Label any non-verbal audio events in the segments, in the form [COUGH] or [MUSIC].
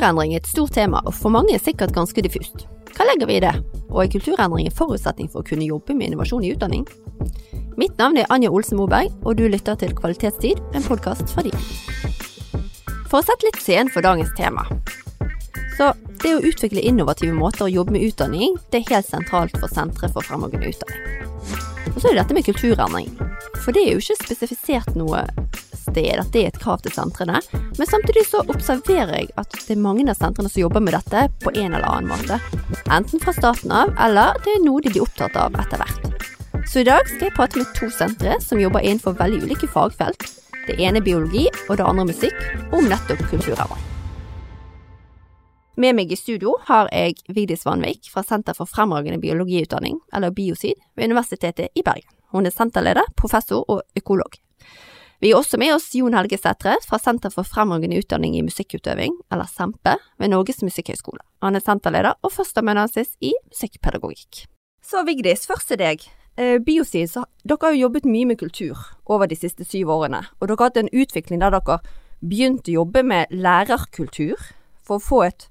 Kulturendring er et stort tema, og for mange er sikkert ganske diffust. Hva legger vi i det, og er kulturendring en forutsetning for å kunne jobbe med innovasjon i utdanning? Mitt navn er Anja Olsen Moberg, og du lytter til Kvalitetstid, en podkast fra DIN. For å sette litt scenen for dagens tema. Så det å utvikle innovative måter å jobbe med utdanning, det er helt sentralt for Sentre for fremragende utdanning. Og så er det dette med kulturendring. For det er jo ikke spesifisert noe sted at det er et krav til sentrene, men samtidig så observerer jeg at det er mange av sentrene som jobber med dette på en eller annen måte. Enten fra starten av, eller det er noe de blir opptatt av etter hvert. Så i dag skal jeg prate med to sentre som jobber innenfor veldig ulike fagfelt. Det ene er biologi, og det andre musikk, om nettopp kulturarbeid. Med meg i studio har jeg Vigdis Vanvik fra Senter for fremragende biologiutdanning, eller Biosid, ved Universitetet i Bergen. Hun er senterleder, professor og økolog. Vi har også med oss Jon Helge Sætre fra Senter for fremragende utdanning i musikkutøving, eller SEMPE, ved Norges musikkhøgskole. Han er senterleder og førsteamanuensis i musikkpedagogikk. Så Vigdis, først til deg. Eh, dere har jo jobbet mye med kultur over de siste syv årene, og dere har hatt en utvikling der dere begynte å jobbe med lærerkultur for å få et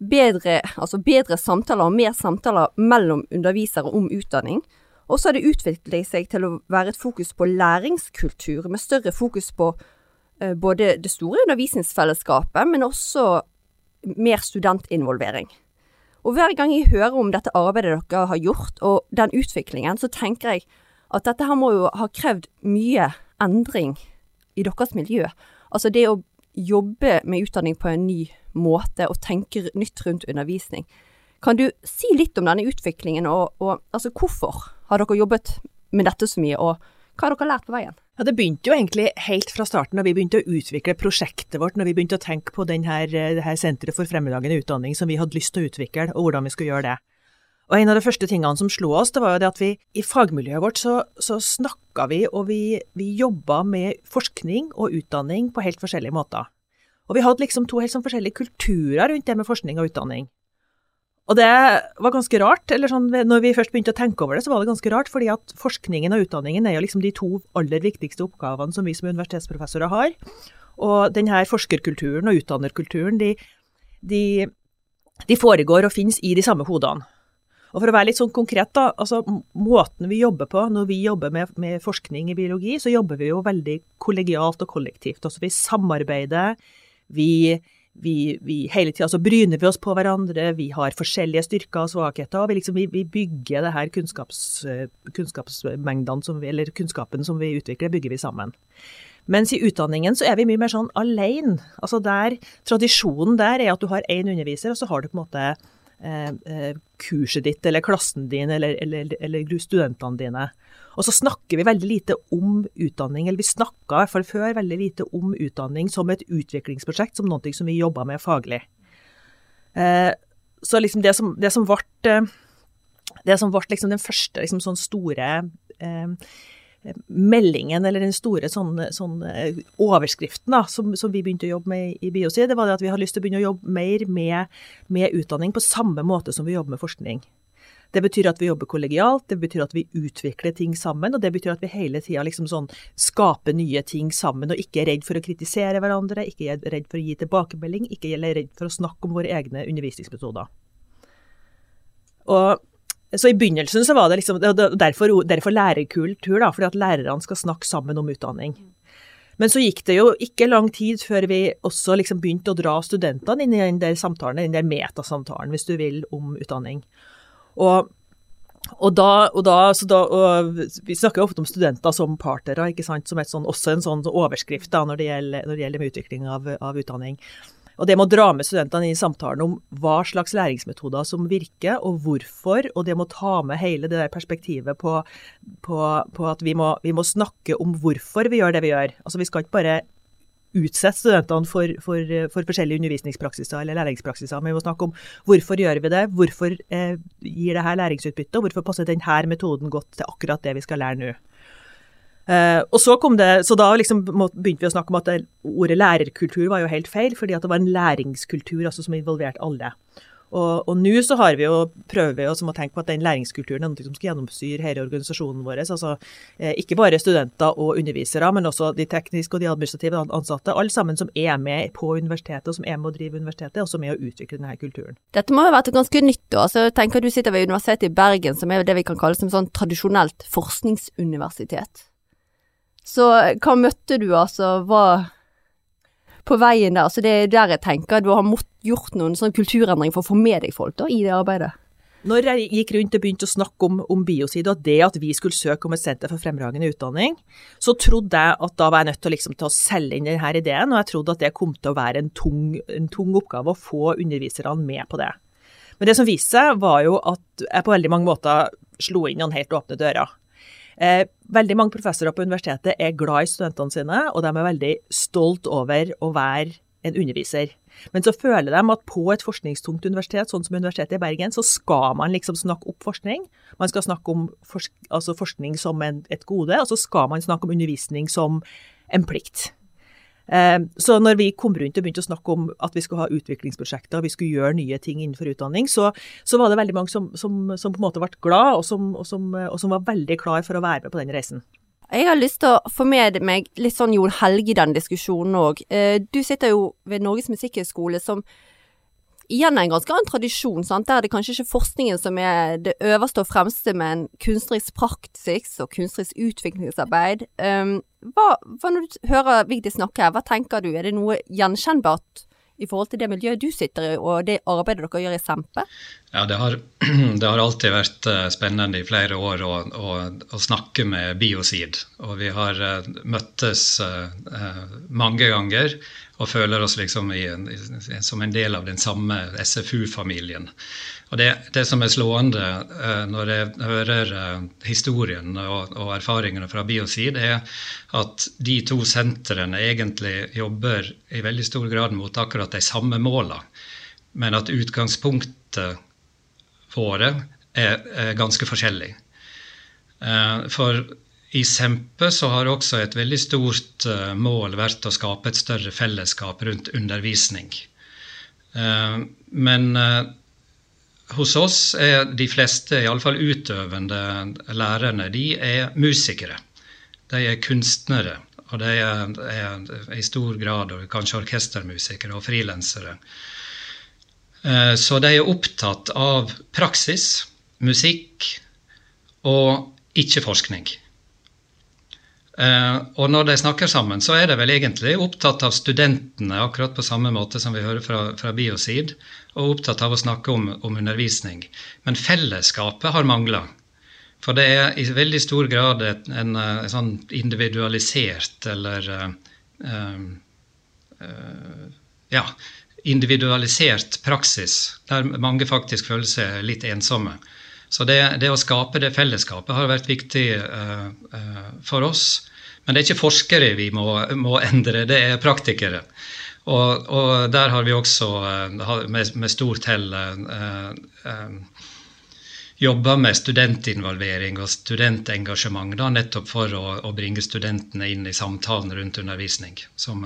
bedre, altså bedre samtaler og mer samtaler mellom undervisere om utdanning. Og så har det utviklet seg til å være et fokus på læringskultur, med større fokus på eh, både det store undervisningsfellesskapet, men også mer studentinvolvering. Og hver gang jeg hører om dette arbeidet dere har gjort, og den utviklingen, så tenker jeg at dette her må jo ha krevd mye endring i deres miljø. Altså det å jobbe med utdanning på en ny måte, og tenke nytt rundt undervisning. Kan du si litt om denne utviklingen, og, og altså hvorfor? Har dere jobbet med dette så mye, og hva har dere lært på veien? Ja, Det begynte jo egentlig helt fra starten, da vi begynte å utvikle prosjektet vårt, når vi begynte å tenke på denne, det her senteret for fremragende utdanning som vi hadde lyst til å utvikle, og hvordan vi skulle gjøre det. Og En av de første tingene som slo oss, det var jo det at vi i fagmiljøet vårt så, så snakka vi og vi, vi jobba med forskning og utdanning på helt forskjellige måter. Og vi hadde liksom to helt sånn forskjellige kulturer rundt det med forskning og utdanning. Og det var ganske rart. eller sånn, når vi først begynte å tenke over det, så var det ganske rart, fordi at forskningen og utdanningen er jo liksom de to aller viktigste oppgavene som vi som universitetsprofessorer har. Og denne forskerkulturen og utdannerkulturen, de, de, de foregår og finnes i de samme hodene. Og For å være litt sånn konkret, da, altså måten vi jobber på når vi jobber med, med forskning i biologi, så jobber vi jo veldig kollegialt og kollektivt. Altså Vi samarbeider, vi vi, vi hele tida så bryner vi oss på hverandre, vi har forskjellige styrker og svakheter. og Vi, liksom, vi, vi bygger det her kunnskaps, kunnskapsmengdene som vi, eller kunnskapen som vi utvikler, bygger vi sammen. Mens i utdanningen så er vi mye mer sånn alene. Altså der, Tradisjonen der er at du har én underviser, og så har du på en måte eh, eh kurset ditt eller klassen din eller, eller, eller studentene dine. Og så snakker vi veldig lite om utdanning, eller vi snakka i hvert fall før veldig lite om utdanning som et utviklingsprosjekt, som noe som vi jobba med faglig. Eh, så liksom det som, det som ble, eh, det som ble liksom den første liksom sånn store eh, meldingen, eller den store sånn, sånn eh, overskriften da, som, som, vi begynte å jobbe med i Biosi, det var det at vi hadde lyst til å begynne å jobbe mer med, med utdanning på samme måte som vi jobber med forskning. Det betyr at vi jobber kollegialt, det betyr at vi utvikler ting sammen, og det betyr at vi hele tida liksom sånn skaper nye ting sammen, og ikke er redd for å kritisere hverandre, ikke er redd for å gi tilbakemelding, ikke er redd for å snakke om våre egne undervisningsmetoder. Og så I begynnelsen så var det liksom, derfor, derfor lærerkultur, da, fordi at lærerne skal snakke sammen om utdanning. Men så gikk det jo ikke lang tid før vi også liksom begynte å dra studentene inn i den der samtalen, den der metasamtalen, hvis du vil, om utdanning. Og, og da, og da, da og Vi snakker jo ofte om studenter som partnere, ikke sant? som sånn, også en sånn overskrift da, når, det gjelder, gjelder utvikling av, av utdanning. Og det med å dra med studentene i samtalen om hva slags læringsmetoder som virker, og hvorfor, og det med å ta med hele det der perspektivet på, på, på at vi må, vi må, snakke om hvorfor vi gjør det vi gjør. Altså Vi skal ikke bare utsette studentene for, for, for, forskjellige undervisningspraksiser eller læringspraksiser. Men vi må snakke om hvorfor gjør vi det, hvorfor eh, gir det her læringsutbytte, og hvorfor passer denne metoden godt til akkurat det vi skal lære nå. Eh, og så kom det, så da liksom begynte vi å snakke om at det, ordet lærerkultur var jo helt feil, fordi at det var en læringskultur altså, som involverte alle. Og, og nå så har vi jo, prøver vi å tenke på at den læringskulturen er noe som skal gjennomsyre hele organisasjonen vår. Altså, eh, ikke bare studenter og undervisere, men også de tekniske og de administrative ansatte. Alle sammen som er med på universitetet, og som er med å drive universitetet, og som er med å utvikle denne kulturen. Dette må jo ha vært ganske nytt. da. Altså, tenker Du sitter ved Universitetet i Bergen, som er det vi kan kalle som sånn tradisjonelt forskningsuniversitet. Så hva møtte du, altså? Hva på veien der. Så det er der jeg tenker du har gjort noen sånn kulturendring for å få med deg folk da, i det arbeidet. Når jeg gikk rundt og begynte å snakke om, om Biosid og det at vi skulle søke om et senter for fremragende utdanning, så trodde jeg at da var jeg nødt til, liksom, til å selge inn denne ideen, og jeg trodde at det kom til å være en tung, en tung oppgave å få underviserne med på det. Men det som viste seg, var jo at jeg på veldig mange måter slo inn noen helt åpne dører. Eh, veldig mange professorer på universitetet er glad i studentene sine, og de er veldig stolt over å være en underviser. Men så føler de at på et forskningstungt universitet, sånn som Universitetet i Bergen, så skal man liksom snakke opp forskning. Man skal snakke om forsk altså forskning som en, et gode, og så skal man snakke om undervisning som en plikt. Eh, så når vi kom rundt og begynte å snakke om at vi skulle ha utviklingsprosjekter, vi skulle gjøre nye ting innenfor utdanning, så, så var det veldig mange som, som, som, på en måte ble glad, og som, og, og som, var veldig klar for å være med på den reisen. Jeg har lyst til å få med meg litt sånn Jon Helge i den diskusjonen òg. Eh, du sitter jo ved Norges musikkhøgskole, som igjen en ganske annen tradisjon. Sant? Der er det kanskje ikke forskningen som er det øverste og fremste, men kunstnerisk praksis og kunstnerisk utviklingsarbeid. Um, hva, hva når du hører Vigdis snakke hva tenker du? Er det noe gjenkjennbart i forhold til det miljøet du sitter i, og det arbeidet dere gjør i Sempe? Ja, det har, [CLEARS THROAT] det har alltid vært eh, spennende i flere år å, å, å snakke med Biosid. Og vi har uh, møttes uh, mange ganger og føler oss liksom i, i, som en del av den samme SFU-familien. Og det, det, som er slående uh, når jeg hører uh, historien og, og, erfaringene fra Biosid, er at de to sentrene egentlig jobber i veldig stor grad mot akkurat de samme måla, men at utgangspunktet våre er, er ganske forskjellig. Uh, for i Sempe så har også et veldig stort mål vært å skape et større fellesskap rundt undervisning. Men hos oss er de fleste, iallfall utøvende lærerne, de er musikere. De er kunstnere. Og de er, er i stor grad kanskje orkestermusikere og frilansere. Eh, så de er opptatt av praksis, musikk og ikke forskning. Uh, og når de snakker sammen, så er de vel egentlig opptatt av studentene, akkurat på samme måte som vi hører fra, fra Biosid, og opptatt av å snakke om, om undervisning. Men fellesskapet har mangla. For det er i veldig stor grad en, en, en, sånn individualisert eller uh, uh, Ja, individualisert praksis, der mange faktisk føler seg litt ensomme. Så det, det, å skape det fellesskapet har vært viktig uh, uh, for oss. Men det er ikke forskere vi må, må endre, det er praktikere. Og, og, der har vi også uh, med, med stort hell jobba med studentinvolvering og studentengasjement, da, nettopp for å, å, bringe studentene inn i samtalen rundt undervisning, som,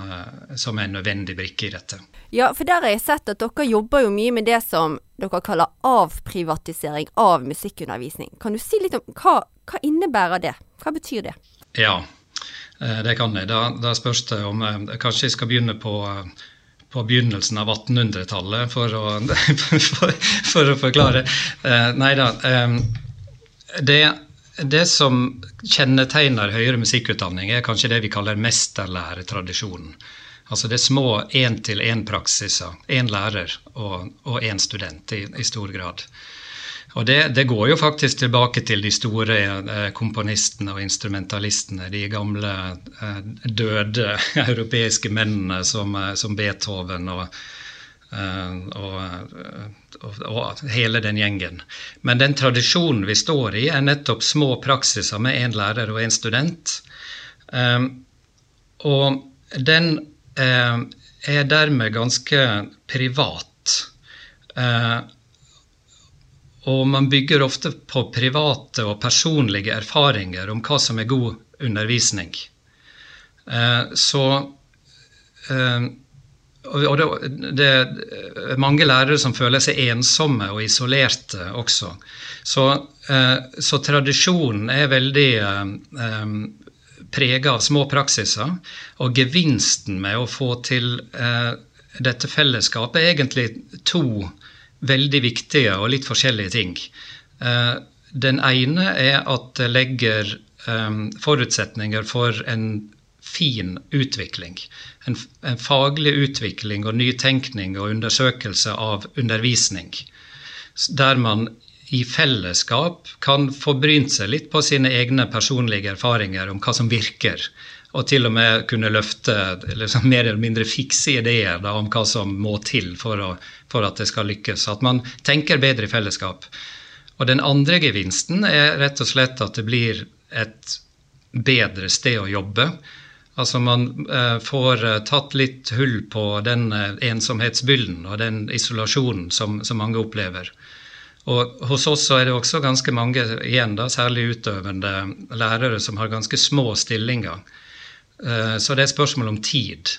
som er en nødvendig brikke i dette. Ja, for der har jeg sett at dere jobber jo mye med det som dere kaller avprivatisering av musikkundervisning. Kan du si litt om hva, hva innebærer det? Hva betyr det? Ja, eh, det kan jeg. Da, da spørs det om eh, Kanskje jeg skal begynne på, på begynnelsen av 1800-tallet for, for, for, å forklare. Eh, nei da. Det, det som kjennetegner høyere musikkutdanning, er kanskje det vi kaller mesterlæretradisjonen. Altså det er små én-til-én-praksiser. Én lærer og én student i, i, stor grad. Og det, det, går jo faktisk tilbake til de store eh, komponistene og instrumentalistene. De gamle eh, døde [LAUGHS] europeiske mennene som, eh, som Beethoven og, og, og, og, hele den gjengen. Men den tradisjonen vi står i, er nettopp små praksiser med én lærer og én student. Eh, og den er dermed ganske privat. Eh, og man bygger ofte på private og personlige erfaringer om hva som er god undervisning. Eh, så og det, er mange lærere som føler seg ensomme og isolerte også. Så, eh, så tradisjonen er veldig eh, prega av små praksiser. Og gevinsten med å få til eh, dette fellesskapet er egentlig to veldig viktige og litt forskjellige ting. Eh, den ene er at det legger eh, forutsetninger for en fin utvikling. En, en, faglig utvikling og nytenkning og undersøkelse av undervisning. Der man i fellesskap kan få brynt seg litt på sine egne personlige erfaringer om hva som virker. Og til og med kunne løfte liksom, mer eller mindre fikse ideer da, om hva som må til for, å, for at det skal lykkes. At man tenker bedre i fellesskap. Og den andre gevinsten er rett og slett at det blir et bedre sted å jobbe. Altså man eh, får eh, tatt litt hull på den eh, ensomhetsbylden og den isolasjonen som, som, mange opplever. Og hos oss er det også ganske mange, igjen da, særlig utøvende lærere, som har ganske små stillinger. Eh, så det er et spørsmål om tid.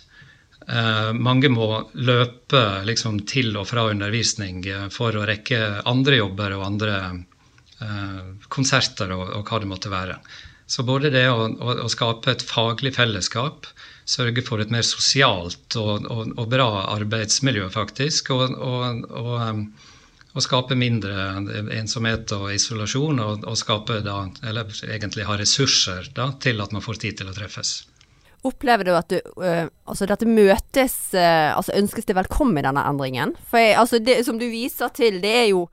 Eh, mange må løpe liksom, til og fra undervisning eh, for å rekke andre jobber og andre konserter og, og hva det måtte være. Så både det å, å, å, skape et faglig fellesskap, sørge for et mer sosialt og, og, og bra arbeidsmiljø, faktisk, og, skape mindre ensomhet og isolasjon, og, skape da, eller egentlig ha ressurser da, til at man får tid til å treffes. Opplever du at du, øh, altså dette møtes øh, altså Ønskes det velkommen i denne endringen? For jeg, altså det som du viser til, det er jo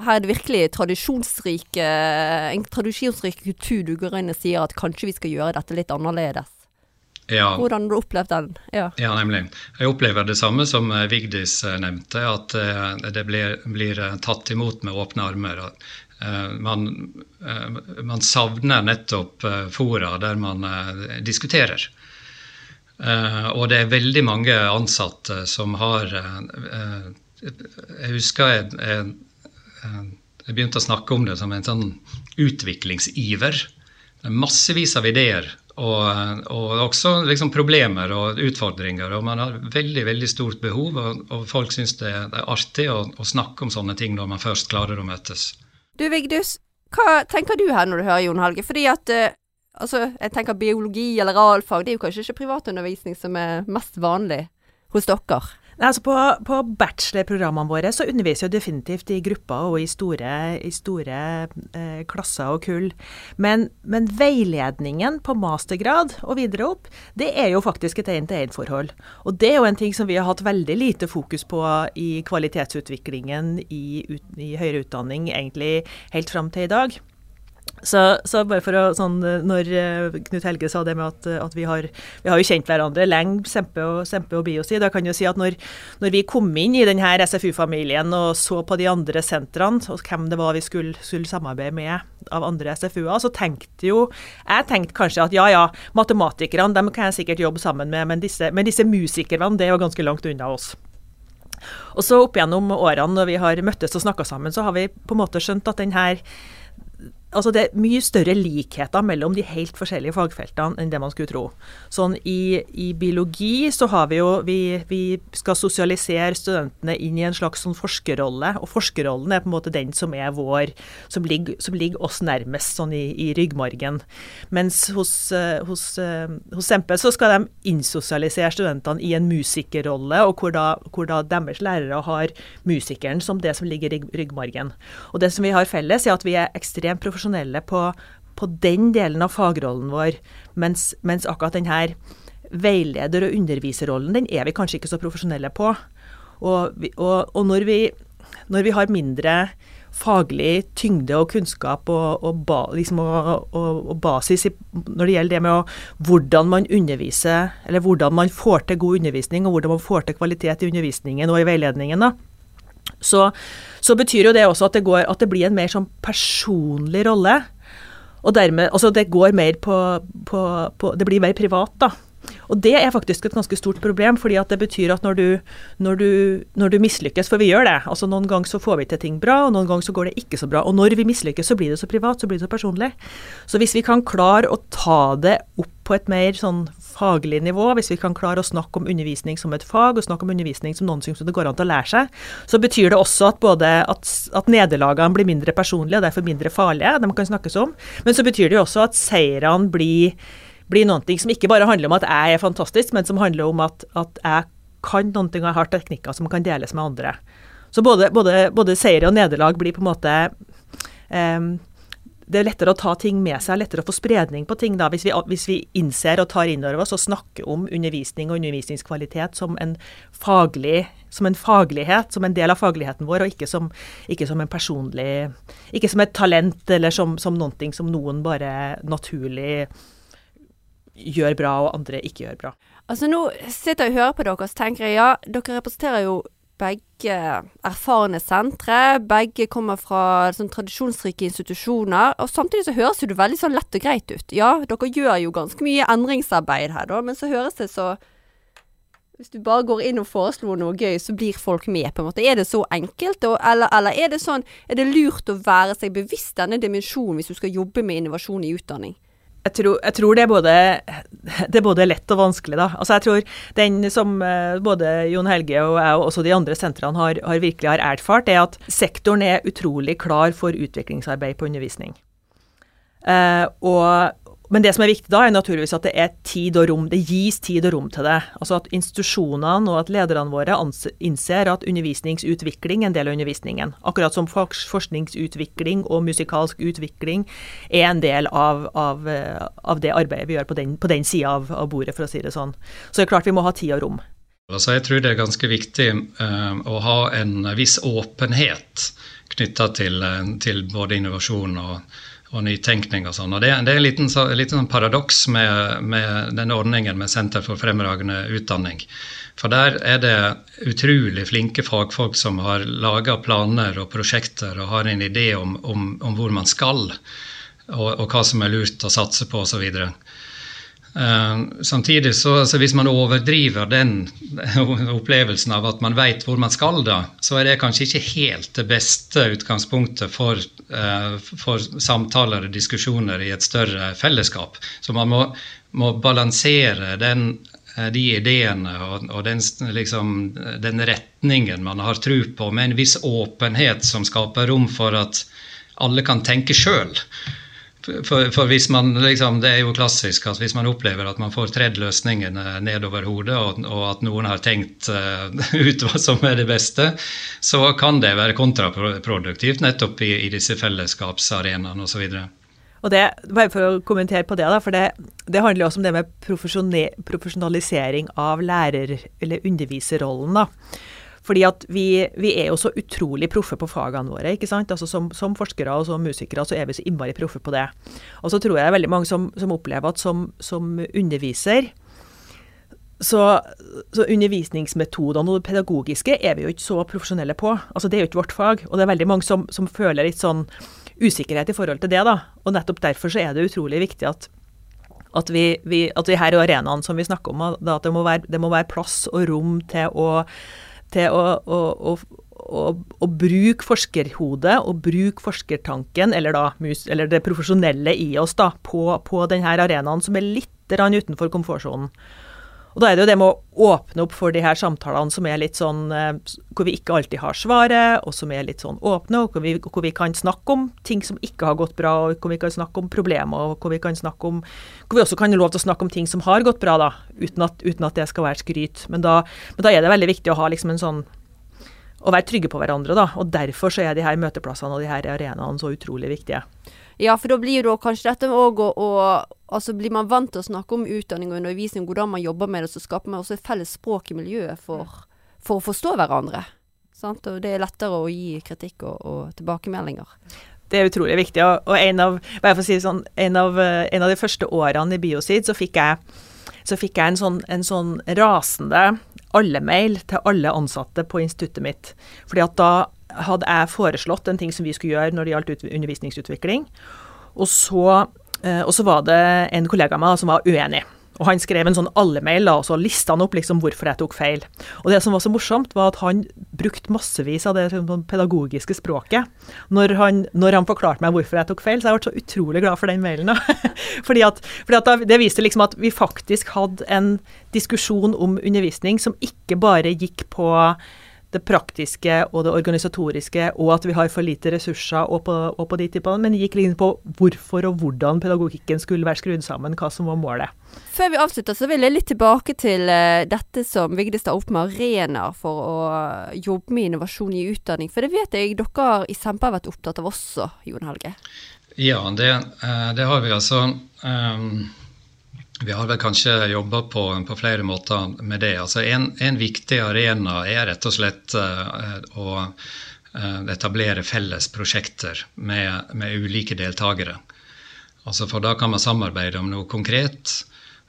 her er det virkelig tradisjonsrike, en tradisjonsrik kultur du går inn og sier at kanskje vi skal gjøre dette litt annerledes. Ja. Hvordan har du opplevd den? Ja. ja. nemlig. Jeg opplever det samme som eh, Vigdis nevnte, at det blir, blir tatt imot med åpne armer. Man, man savner nettopp fora der man diskuterer. Og det er veldig mange ansatte som har Jeg husker jeg, jeg, jeg begynte å snakke om det som en sånn utviklingsiver. Det er Massevis av ideer. Og, og også liksom problemer og utfordringer. Og man har veldig veldig stort behov, og, og folk syns det, er artig å, å, snakke om sånne ting når man først klarer å møtes. Du Vigdus, hva tenker du her når du hører Jon Helge? Fordi at uh, altså, jeg tenker biologi eller realfag, det er jo kanskje ikke privatundervisning som er mest vanlig hos dere? Altså på, på bachelorprogrammene våre så underviser jo definitivt i grupper og i store, i store eh, klasser og kull. Men, men, veiledningen på mastergrad og videre opp, det er jo faktisk et én-til-én-forhold. Og det er jo en ting som vi har hatt veldig lite fokus på i kvalitetsutviklingen i, i høyere utdanning egentlig helt fram til i dag. Så, så, bare for å sånn Når eh, Knut Helge sa det med at, at vi, har, vi, har, jo kjent hverandre lenge, Sempe og, Sempe og Biosi, da kan jeg jo si at når, når, vi kom inn i denne SFU-familien og så på de andre sentrene, og hvem det var vi skulle, skulle samarbeide med av andre SFU-er, så tenkte jo Jeg tenkte kanskje at ja ja, matematikerne dem kan jeg sikkert jobbe sammen med, men disse, men disse musikerne det er jo ganske langt unna oss. Og så opp gjennom årene når vi har møttes og snakka sammen, så har vi på en måte skjønt at den her altså det er mye større likheter mellom de helt forskjellige fagfeltene enn det man skulle tro. Sånn i, i biologi så har vi jo vi, vi, skal sosialisere studentene inn i en slags sånn forskerrolle, og forskerrollen er på en måte den som er vår, som ligger, som ligger oss nærmest, sånn i, i ryggmargen. Mens hos, uh, hos, uh, hos Sempe så skal de innsosialisere studentene i en musikerrolle, og hvor da, hvor da deres lærere har musikeren som det som ligger i ryggmargen. Og det som vi har felles, er at vi er ekstremt profesjonelle profesjonelle på, på den delen av fagrollen vår, mens, mens akkurat denne veileder- og underviserrollen, den er vi kanskje ikke så profesjonelle på. Og, og, og når, vi, når, vi, har mindre faglig tyngde og kunnskap og, og, ba, liksom basis i, når det gjelder det med å, hvordan man underviser, eller hvordan man får til god undervisning, og hvordan man får til kvalitet i undervisningen og i veiledningen, da, så, så, betyr jo det også at det, går, at det blir en mer sånn personlig rolle. Og dermed Altså, det går mer på, på, på Det blir mer privat, da. Og det er faktisk et ganske stort problem, fordi at det betyr at når du, når du, når du mislykkes, for vi gjør det, altså noen ganger så får vi til ting bra, og noen ganger så går det ikke så bra. Og når vi mislykkes, så blir det så privat, så blir det så personlig. Så hvis vi kan klare å ta det opp på et mer sånn faglig nivå, hvis vi kan klare å snakke om undervisning som et fag, og snakke om undervisning som noen syns det går an til å lære seg, så betyr det også at både at, at nederlagene blir mindre personlige, og derfor mindre farlige, de kan snakkes om, men så betyr det jo også at seirene blir, blir noe som ikke bare handler om at jeg er fantastisk, men som handler om at, at jeg kan noen ting og jeg har teknikker som kan deles med andre. Så både, både, både seier og nederlag blir på en måte um, det er lettere å ta ting med seg, lettere å få spredning på ting da, hvis vi, hvis vi innser og tar inn over oss og snakker om undervisning og undervisningskvalitet som en, faglig, som en faglighet, som en del av fagligheten vår, og ikke som, ikke som en personlig Ikke som et talent eller som, som noe som noen bare naturlig gjør bra, og andre ikke gjør bra. Altså Nå sitter jeg og hører på dere, og tenker jeg ja, dere representerer jo begge erfarne sentre. Begge kommer fra sånn tradisjonsrike institusjoner. Og samtidig så høres det veldig sånn lett og greit ut. Ja, dere gjør jo ganske mye endringsarbeid her, da, men så høres det så hvis du bare går inn og foreslår noe gøy, så blir folk med, på en måte. Er det så enkelt? Eller, eller, er det sånn Er det lurt å være seg bevisst denne dimensjonen hvis du skal jobbe med innovasjon i utdanning? Jeg tror, jeg tror det, er både, det, er både, lett og vanskelig, da. Altså jeg tror den som eh, både Jon Helge og jeg og også de andre sentrene har, har virkelig har erfart, er at sektoren er utrolig klar for utviklingsarbeid på undervisning. Eh, og men det som er viktig da, er naturligvis at det er tid og rom. Det gis tid og rom til det. Altså at institusjonene og at lederne våre innser at undervisningsutvikling er en del av undervisningen. Akkurat som forskningsutvikling og musikalsk utvikling er en del av, av, eh, av det arbeidet vi gjør på den, på den sida av, av, bordet, for å si det sånn. Så det er klart vi må ha tid og rom. Altså jeg tror det er ganske viktig uh, å ha en viss åpenhet knytta til, uh, til både innovasjon og og nytenkning og sånn. Og det, det, er en liten, så, sånn paradoks med, med denne ordningen med Senter for fremragende utdanning. For der er det utrolig flinke fagfolk som har laga planer og prosjekter og har en idé om, om, om hvor man skal, og, og, hva som er lurt å satse på osv. Uh, samtidig så, så, Hvis man overdriver den [LAUGHS] opplevelsen av at man vet hvor man skal, da, så er det kanskje ikke helt det beste utgangspunktet for, uh, for samtaler og diskusjoner i et større fellesskap. Så man må, må balansere den, uh, de ideene og, og den, liksom, den, retningen man har tro på, med en viss åpenhet som skaper rom for at alle kan tenke sjøl. For, for, hvis man liksom, Det er jo klassisk at hvis man opplever at man får tredd løsningene nedover hodet, og, og, at noen har tenkt uh, [LAUGHS] ut hva som er det beste, så kan det være kontraproduktivt nettopp i, i disse fellesskapsarenaene osv. Og det, bare for å kommentere på det, da, for det, det handler også om det med profesjonalisering av lærer- eller underviserrollen. da. Fordi at vi, vi, er jo så utrolig proffe på fagene våre. ikke sant? Altså som, som, forskere og som musikere så er vi så innmari proffe på det. Og så tror jeg det er veldig mange som, som opplever at som, som underviser så, så, undervisningsmetodene og det pedagogiske er vi jo ikke så profesjonelle på. Altså Det er jo ikke vårt fag. Og det er veldig mange som, som føler litt sånn usikkerhet i forhold til det. da. Og nettopp derfor så er det utrolig viktig at, at vi, vi, at vi her i arenaen som vi snakker om, da, at det må, være, det må være plass og rom til å til å, å, å, å bruke forskerhodet og bruke forskertanken, eller, da, eller det profesjonelle i oss, da, på, på denne arenaen som er litt utenfor komfortsonen. Og Da er det jo det med å åpne opp for de her samtalene som er litt sånn eh, Hvor vi ikke alltid har svaret, og som er litt sånn åpne, og hvor vi, hvor vi, kan snakke om ting som ikke har gått bra, og hvor vi kan snakke om problemer, og hvor vi kan snakke om Hvor vi også kan lov til å snakke om ting som har gått bra, da, uten at, uten at det skal være skryt. Men da, men da, er det veldig viktig å ha liksom en sånn Å være trygge på hverandre, da. Og derfor så er de her møteplassene og de her arenaene så utrolig viktige. Ja, for da blir jo da kanskje dette òg å, Altså blir man vant til å snakke om utdanning og undervisning, hvordan man jobber med det, så skaper man også et felles språk i miljøet for, for å forstå hverandre. Sant? Og det er lettere å gi kritikk og, og tilbakemeldinger. Det er utrolig viktig. Og, og en, av, si sånn, en, av, en, av, de første årene i Biosid så fikk jeg, så fikk jeg en, sånn, en sånn rasende alle-mail til alle ansatte på instituttet mitt. Fordi at da hadde jeg foreslått en ting som vi skulle gjøre når det gjaldt undervisningsutvikling. Og så, eh, og så var det en kollega av meg som var uenig. Og han skrev en sånn alle-mail, og så lista han opp liksom hvorfor jeg tok feil. Og det som var så morsomt, var at han brukte massevis av det sånn pedagogiske språket når han, når han, forklarte meg hvorfor jeg tok feil. Så jeg ble så utrolig glad for den mailen. [LAUGHS] fordi at, fordi at det viste liksom at vi faktisk hadde en diskusjon om undervisning som ikke bare gikk på det praktiske og det organisatoriske, og at vi har for lite ressurser og på, og på de typene, men gikk litt på hvorfor og hvordan pedagogikken skulle være skrudd sammen, hva som var målet. Før vi avslutter, så vil jeg litt tilbake til uh, dette som Vigdis tar opp med arenaer for å jobbe med innovasjon i utdanning. For det vet jeg dere i Sempe har vært opptatt av også, Jon Helge? Ja, det, uh, det har vi altså. Um vi har vel kanskje jobba på, på, flere måter med det. Altså en, en, viktig arena er rett og slett uh, å uh, etablere felles prosjekter med, med ulike deltakere. Altså for da kan man samarbeide om noe konkret.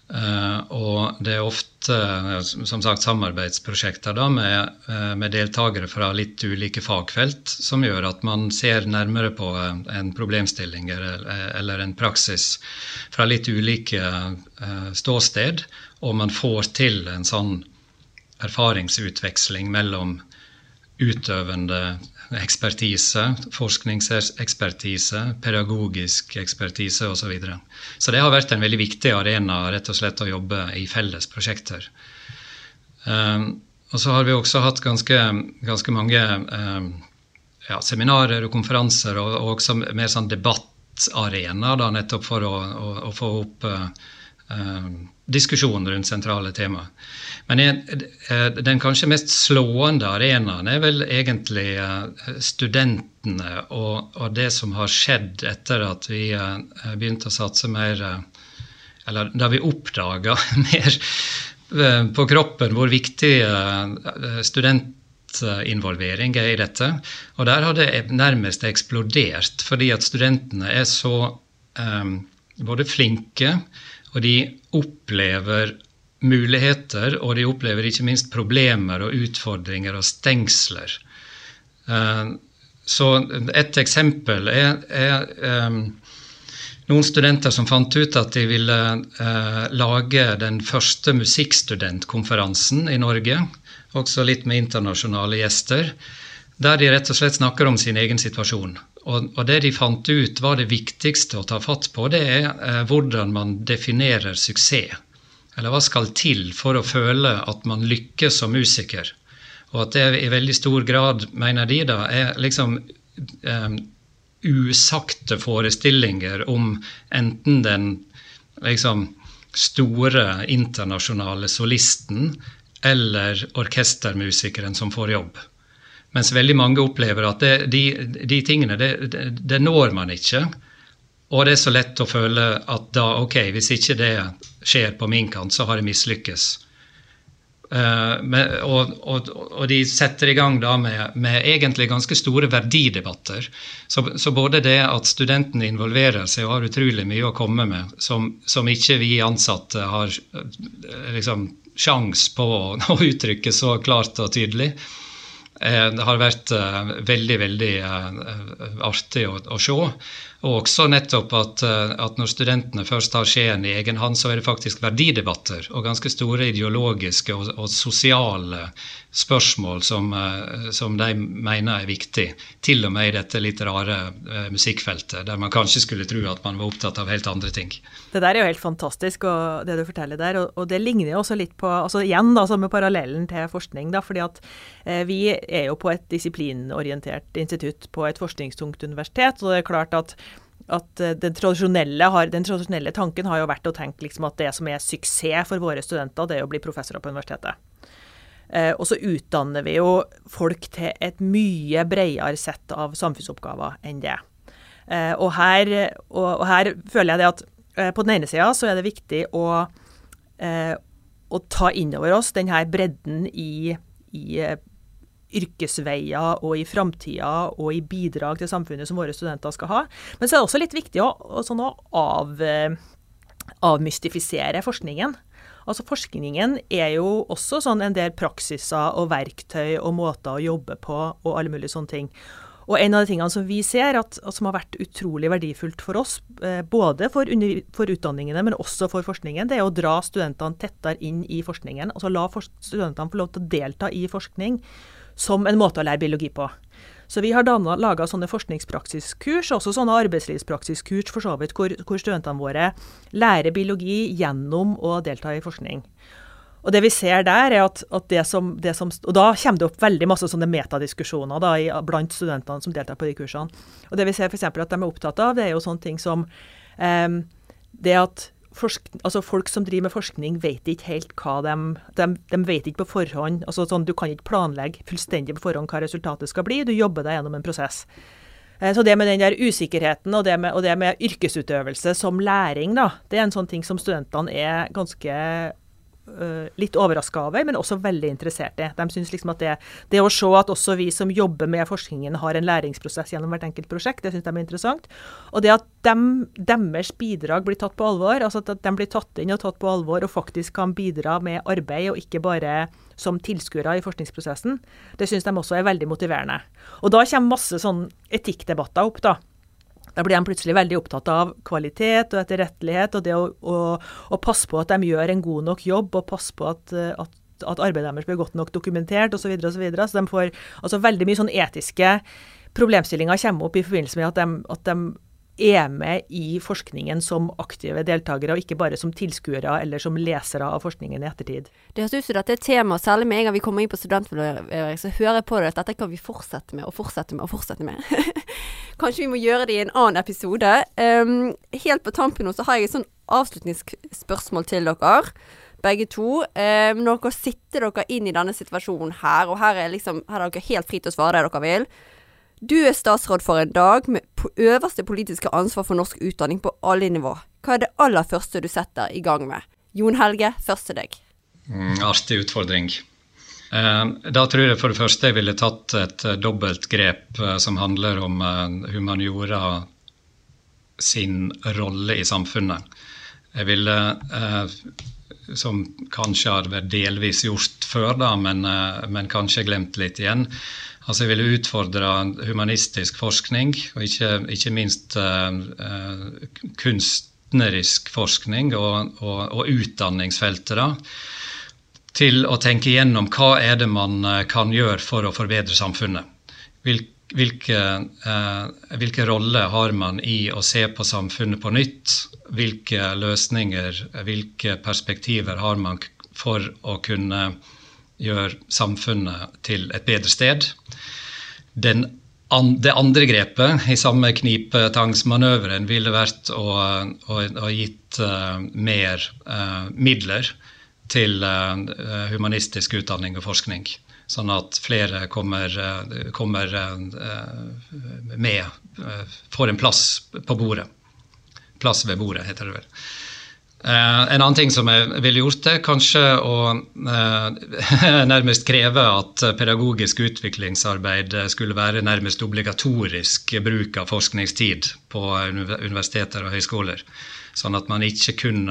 Uh, og det er ofte som sagt, samarbeidsprosjekter da, med, uh, med, deltakere fra litt ulike fagfelt, som gjør at man ser nærmere på en problemstilling eller, en praksis fra litt ulike ståsted, og man får til en sånn erfaringsutveksling mellom utøvende ekspertise, forskningsekspertise, pedagogisk ekspertise osv. Så, videre. så det har vært en veldig viktig arena rett og slett å jobbe i felles prosjekter. Um, og så har vi også hatt ganske, ganske mange um, ja, seminarer og konferanser, og, og også mer sånn debattarena, da, nettopp for å, å, å få opp uh, diskusjon rundt sentrale tema. Men eh, den kanskje mest slående arenaen er vel egentlig eh, studentene og, og, det som har skjedd etter at vi eh, begynte å satse mer Eller da vi oppdaga [LAUGHS] mer på kroppen hvor viktig studentinvolvering er i dette. Og der har det nærmest eksplodert, fordi at studentene er så um, både flinke og de opplever muligheter, og de opplever ikke minst problemer og utfordringer og stengsler. Eh, så et eksempel er, er um, noen studenter som fant ut at de ville eh, lage den første musikkstudentkonferansen i Norge, også litt med internasjonale gjester, der de rett og slett snakker om sin egen situasjon. Og, og det de fant ut var det viktigste å ta fatt på, det er eh, hvordan man definerer suksess. Eller hva skal til for å føle at man lykkes som musiker? Og at det i veldig stor grad, mener de da, er liksom eh, usagte forestillinger om enten den liksom store internasjonale solisten eller orkestermusikeren som får jobb. Mens veldig mange opplever at det, de, de, tingene, det, det, det når man ikke. Og det er så lett å føle at da, ok, hvis ikke det skjer på min kant, så har jeg mislykkes. Uh, og, og, og, de setter i gang da med, med egentlig ganske store verdidebatter. Så, så, både det at studentene involverer seg og har utrolig mye å komme med, som, som ikke vi ansatte har uh, liksom, sjans på å, [LAUGHS] å, uttrykke så klart og tydelig, det har vært veldig, veldig artig å, å se. Og også nettopp at, eh, at, når studentene først har skjeen i egen hånd, så er det faktisk verdidebatter og ganske store ideologiske og, og sosiale spørsmål som, eh, som, de mener er viktig. Til og med i dette litt rare uh, musikkfeltet, der man kanskje skulle tro at man var opptatt av helt andre ting. Det der er jo helt fantastisk, og det du forteller der. Og, og det ligner jo også litt på altså Igjen da, samme parallellen til forskning. da, fordi at eh, Vi er jo på et disiplinorientert institutt på et forskningstungt universitet. og det er klart at at eh, den tradisjonelle, har, den tradisjonelle, tanken har jo vært å tenke liksom at det som er suksess for våre studenter, det er å bli professorer på universitetet. Eh, og så utdanner vi jo folk til et mye bredere sett av samfunnsoppgaver enn det. Eh, og, her, og, og, her, føler jeg det at på den ene sida så er det viktig å, å ta inn over oss denne bredden i, i yrkesveier og i framtida og i bidrag til samfunnet som våre studenter skal ha. Men så er det også litt viktig å, sånn å av, eh, avmystifisere forskningen. Altså Forskningen er jo også sånn en del praksiser og verktøy og måter å jobbe på og alle mulige sånne ting. Og en av de tingene som vi ser at, som har vært utrolig verdifullt for oss, eh, både for, under, for, utdanningene, men også for forskningen, det er å dra studentene tettere inn i forskningen. Altså la studentene få lov til å delta i forskning som en måte å lære biologi på. Så vi har laga sånne forskningspraksiskurs, også sånne arbeidslivspraksiskurs for så vidt, hvor, hvor studentene våre lærer biologi gjennom å delta i forskning. Og det vi ser der, er at, at det, som, det, som, Og da kommer det opp veldig masse sånne metadiskusjoner da, i, blant studentene som deltar på de kursene. Og det vi ser f.eks. at de er opptatt av, det er jo sånne ting som eh, det at forsk, altså folk som driver med forskning, vet ikke helt hva de De, de vet ikke på forhånd altså sånn, Du kan ikke planlegge fullstendig på forhånd hva resultatet skal bli. Du jobber deg gjennom en prosess. Eh, så det med den der usikkerheten og det, med, og det med yrkesutøvelse som læring, da, det er en sånn ting som studentene er ganske litt overraska over, men også veldig interessert i. De synes liksom at det, det, å se at også vi som jobber med forskningen har en læringsprosess gjennom hvert enkelt prosjekt, det syns de er interessant. Og det at dem, deres bidrag blir tatt på alvor, altså at de blir tatt inn og tatt på alvor og faktisk kan bidra med arbeid, og ikke bare som tilskuere i forskningsprosessen, det syns de også er veldig motiverende. Og da kommer masse sånn etikkdebatter opp, da. Da blir de plutselig veldig opptatt av kvalitet og etterrettelighet, og det å, å, å, passe på at de gjør en god nok jobb, og passe på at, at, at arbeidet deres blir godt nok dokumentert osv. Så, videre, og så, videre. så de får altså veldig mye sånn etiske problemstillinger kommer opp i forbindelse med at de, at de er med i forskningen som aktive deltakere, og ikke bare som tilskuere eller som lesere av forskningen i ettertid. Det høres ut som dette er tema, særlig med en gang vi kommer inn på studentmiljøet, så hører jeg på det at dette kan vi fortsette med og fortsette med og fortsette med. [LAUGHS] Kanskje vi må gjøre det i en annen episode. Um, helt på tampen nå så har jeg et sånn avslutningsspørsmål til dere. Begge to. Um, når dere sitter dere inn i denne situasjonen her, og her er, liksom, her er dere helt fri til å svare det dere vil. Du er statsråd for en dag med øverste politiske ansvar for norsk utdanning på alle nivå. Hva er det aller første du setter i gang med? Jon Helge, først til deg. Mm, artig utfordring. Eh, da tror jeg for det første jeg ville tatt et eh, dobbelt grep eh, som handler om humaniora sin rolle i samfunnet. Jeg ville, som kanskje har vært delvis gjort før, da, men, men kanskje glemt litt igjen, Altså jeg ville utfordre humanistisk forskning, og ikke, ikke minst uh, kunstnerisk forskning og, og, og utdanningsfeltet. da, til å tenke igjennom hva er det man eh, kan gjøre for å forbedre samfunnet. Hvilke, uh, hvilke roller har man i å se på samfunnet på nytt? Hvilke løsninger, hvilke perspektiver har man for å kunne gjør samfunnet til et bedre sted. Den, det andre grepet i samme knipetangsmanøveren ville vært å, å gitt uh, mer uh, midler til uh, humanistisk utdanning og forskning. Sånn at flere kommer, kommer med, får en plass på bordet. Plass ved bordet, heter det vel. Uh, en annen ting som jeg ville gjort, det kanskje å uh, [LAUGHS] nærmest kreve at pedagogisk utviklingsarbeid skulle være nærmest obligatorisk bruk av forskningstid på universiteter og høyskoler. Sånn at man ikke kun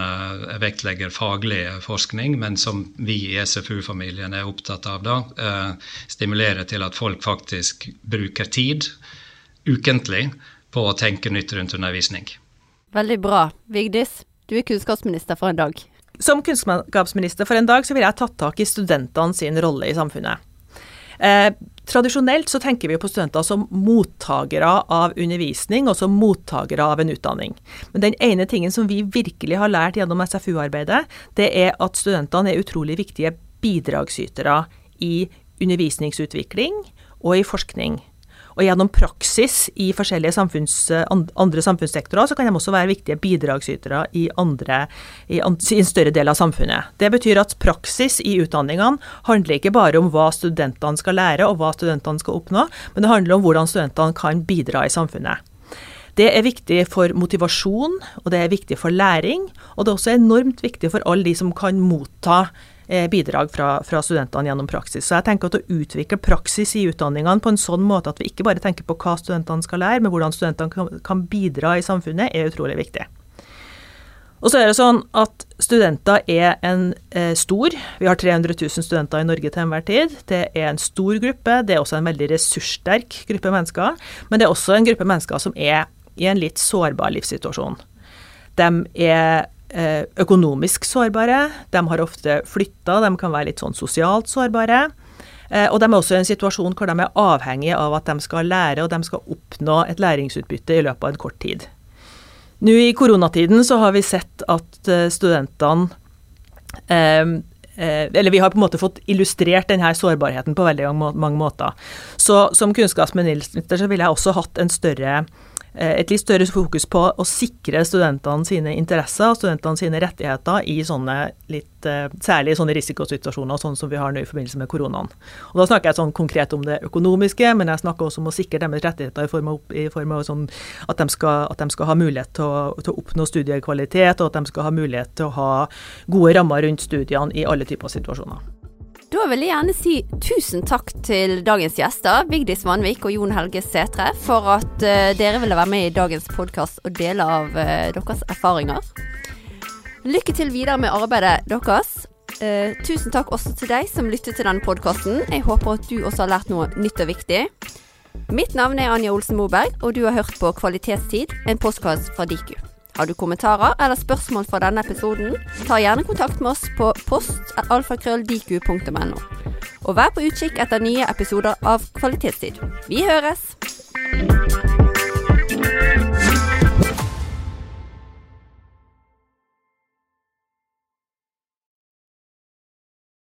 vektlegger faglig forskning, men som vi i SFU-familien er opptatt av, da, stimulerer stimulere til at folk faktisk bruker tid ukentlig på å tenke nytt rundt undervisning. Veldig bra. Vigdis? Du er kunnskapsminister for en dag. Som kunnskapsminister for en dag så ville jeg tatt tak i studentene sin rolle i samfunnet. Eh, tradisjonelt så tenker vi på studenter som mottakere av undervisning og som mottakere av en utdanning. Men den ene tingen som vi virkelig har lært gjennom SFU-arbeidet, det er at studentene er utrolig viktige bidragsytere i undervisningsutvikling og i forskning. Og gjennom praksis i forskjellige samfunns, andre samfunnssektorer, så kan de også være viktige bidragsytere i, andre, i, en større del av samfunnet. Det betyr at praksis i utdanningene handler ikke bare om hva studentene skal lære og hva studentene skal oppnå, men det handler om hvordan studentene kan bidra i samfunnet. Det er viktig for motivasjon, og det er viktig for læring. Og det er også enormt viktig for alle de som kan motta bidrag fra, fra, studentene gjennom praksis. Så jeg tenker at å utvikle praksis i utdanningene på en sånn måte at vi ikke bare tenker på hva studentene skal lære, men hvordan studentene kan, bidra i samfunnet, er utrolig viktig. Og så er det sånn at studenter er en eh, stor Vi har 300 000 studenter i Norge til enhver tid. Det er en stor gruppe. Det er også en veldig ressurssterk gruppe mennesker. Men det er også en gruppe mennesker som er i en litt sårbar livssituasjon. De er eh, økonomisk sårbare. De har ofte flytta. De kan være litt sånn sosialt sårbare. Eh, og de er også i en situasjon hvor de er avhengige av at de skal lære, og de skal oppnå et læringsutbytte i løpet av en kort tid. Nå i koronatiden så har vi sett at eh, studentene eh, eh, eller vi har på en måte fått illustrert denne sårbarheten på veldig mange måter. Så som kunnskapsminister så ville jeg også hatt en større Eh, et litt større fokus på å sikre studentene sine interesser og studentene sine rettigheter i sånne litt, eh, særlig sånne risikosituasjoner sånn som vi har nå i forbindelse med koronaen. Og Da snakker jeg sånn konkret om det økonomiske, men jeg snakker også om å sikre deres rettigheter i form av, i form av sånn at, de skal, at, de skal, ha mulighet til å, til å, oppnå studiekvalitet, og at de skal ha mulighet til å ha gode rammer rundt studiene i alle typer situasjoner. Da vil jeg gjerne si tusen takk til dagens gjester, Vigdis Vanvik og Jon Helge Sætre, for at uh, dere ville være med i dagens podkast og dele av uh, deres erfaringer. Lykke til videre med arbeidet deres. Uh, tusen takk også til deg som lyttet til denne podkasten. Jeg håper at du også har lært noe nytt og viktig. Mitt navn er Anja Olsen Moberg, og du har hørt på Kvalitetstid, en postkast fra Diku. Har du kommentarer eller spørsmål fra denne episoden, ta gjerne kontakt med oss på post.alfakrølldiku.no. Og vær på utkikk etter nye episoder av Kvalitetstid. Vi høres!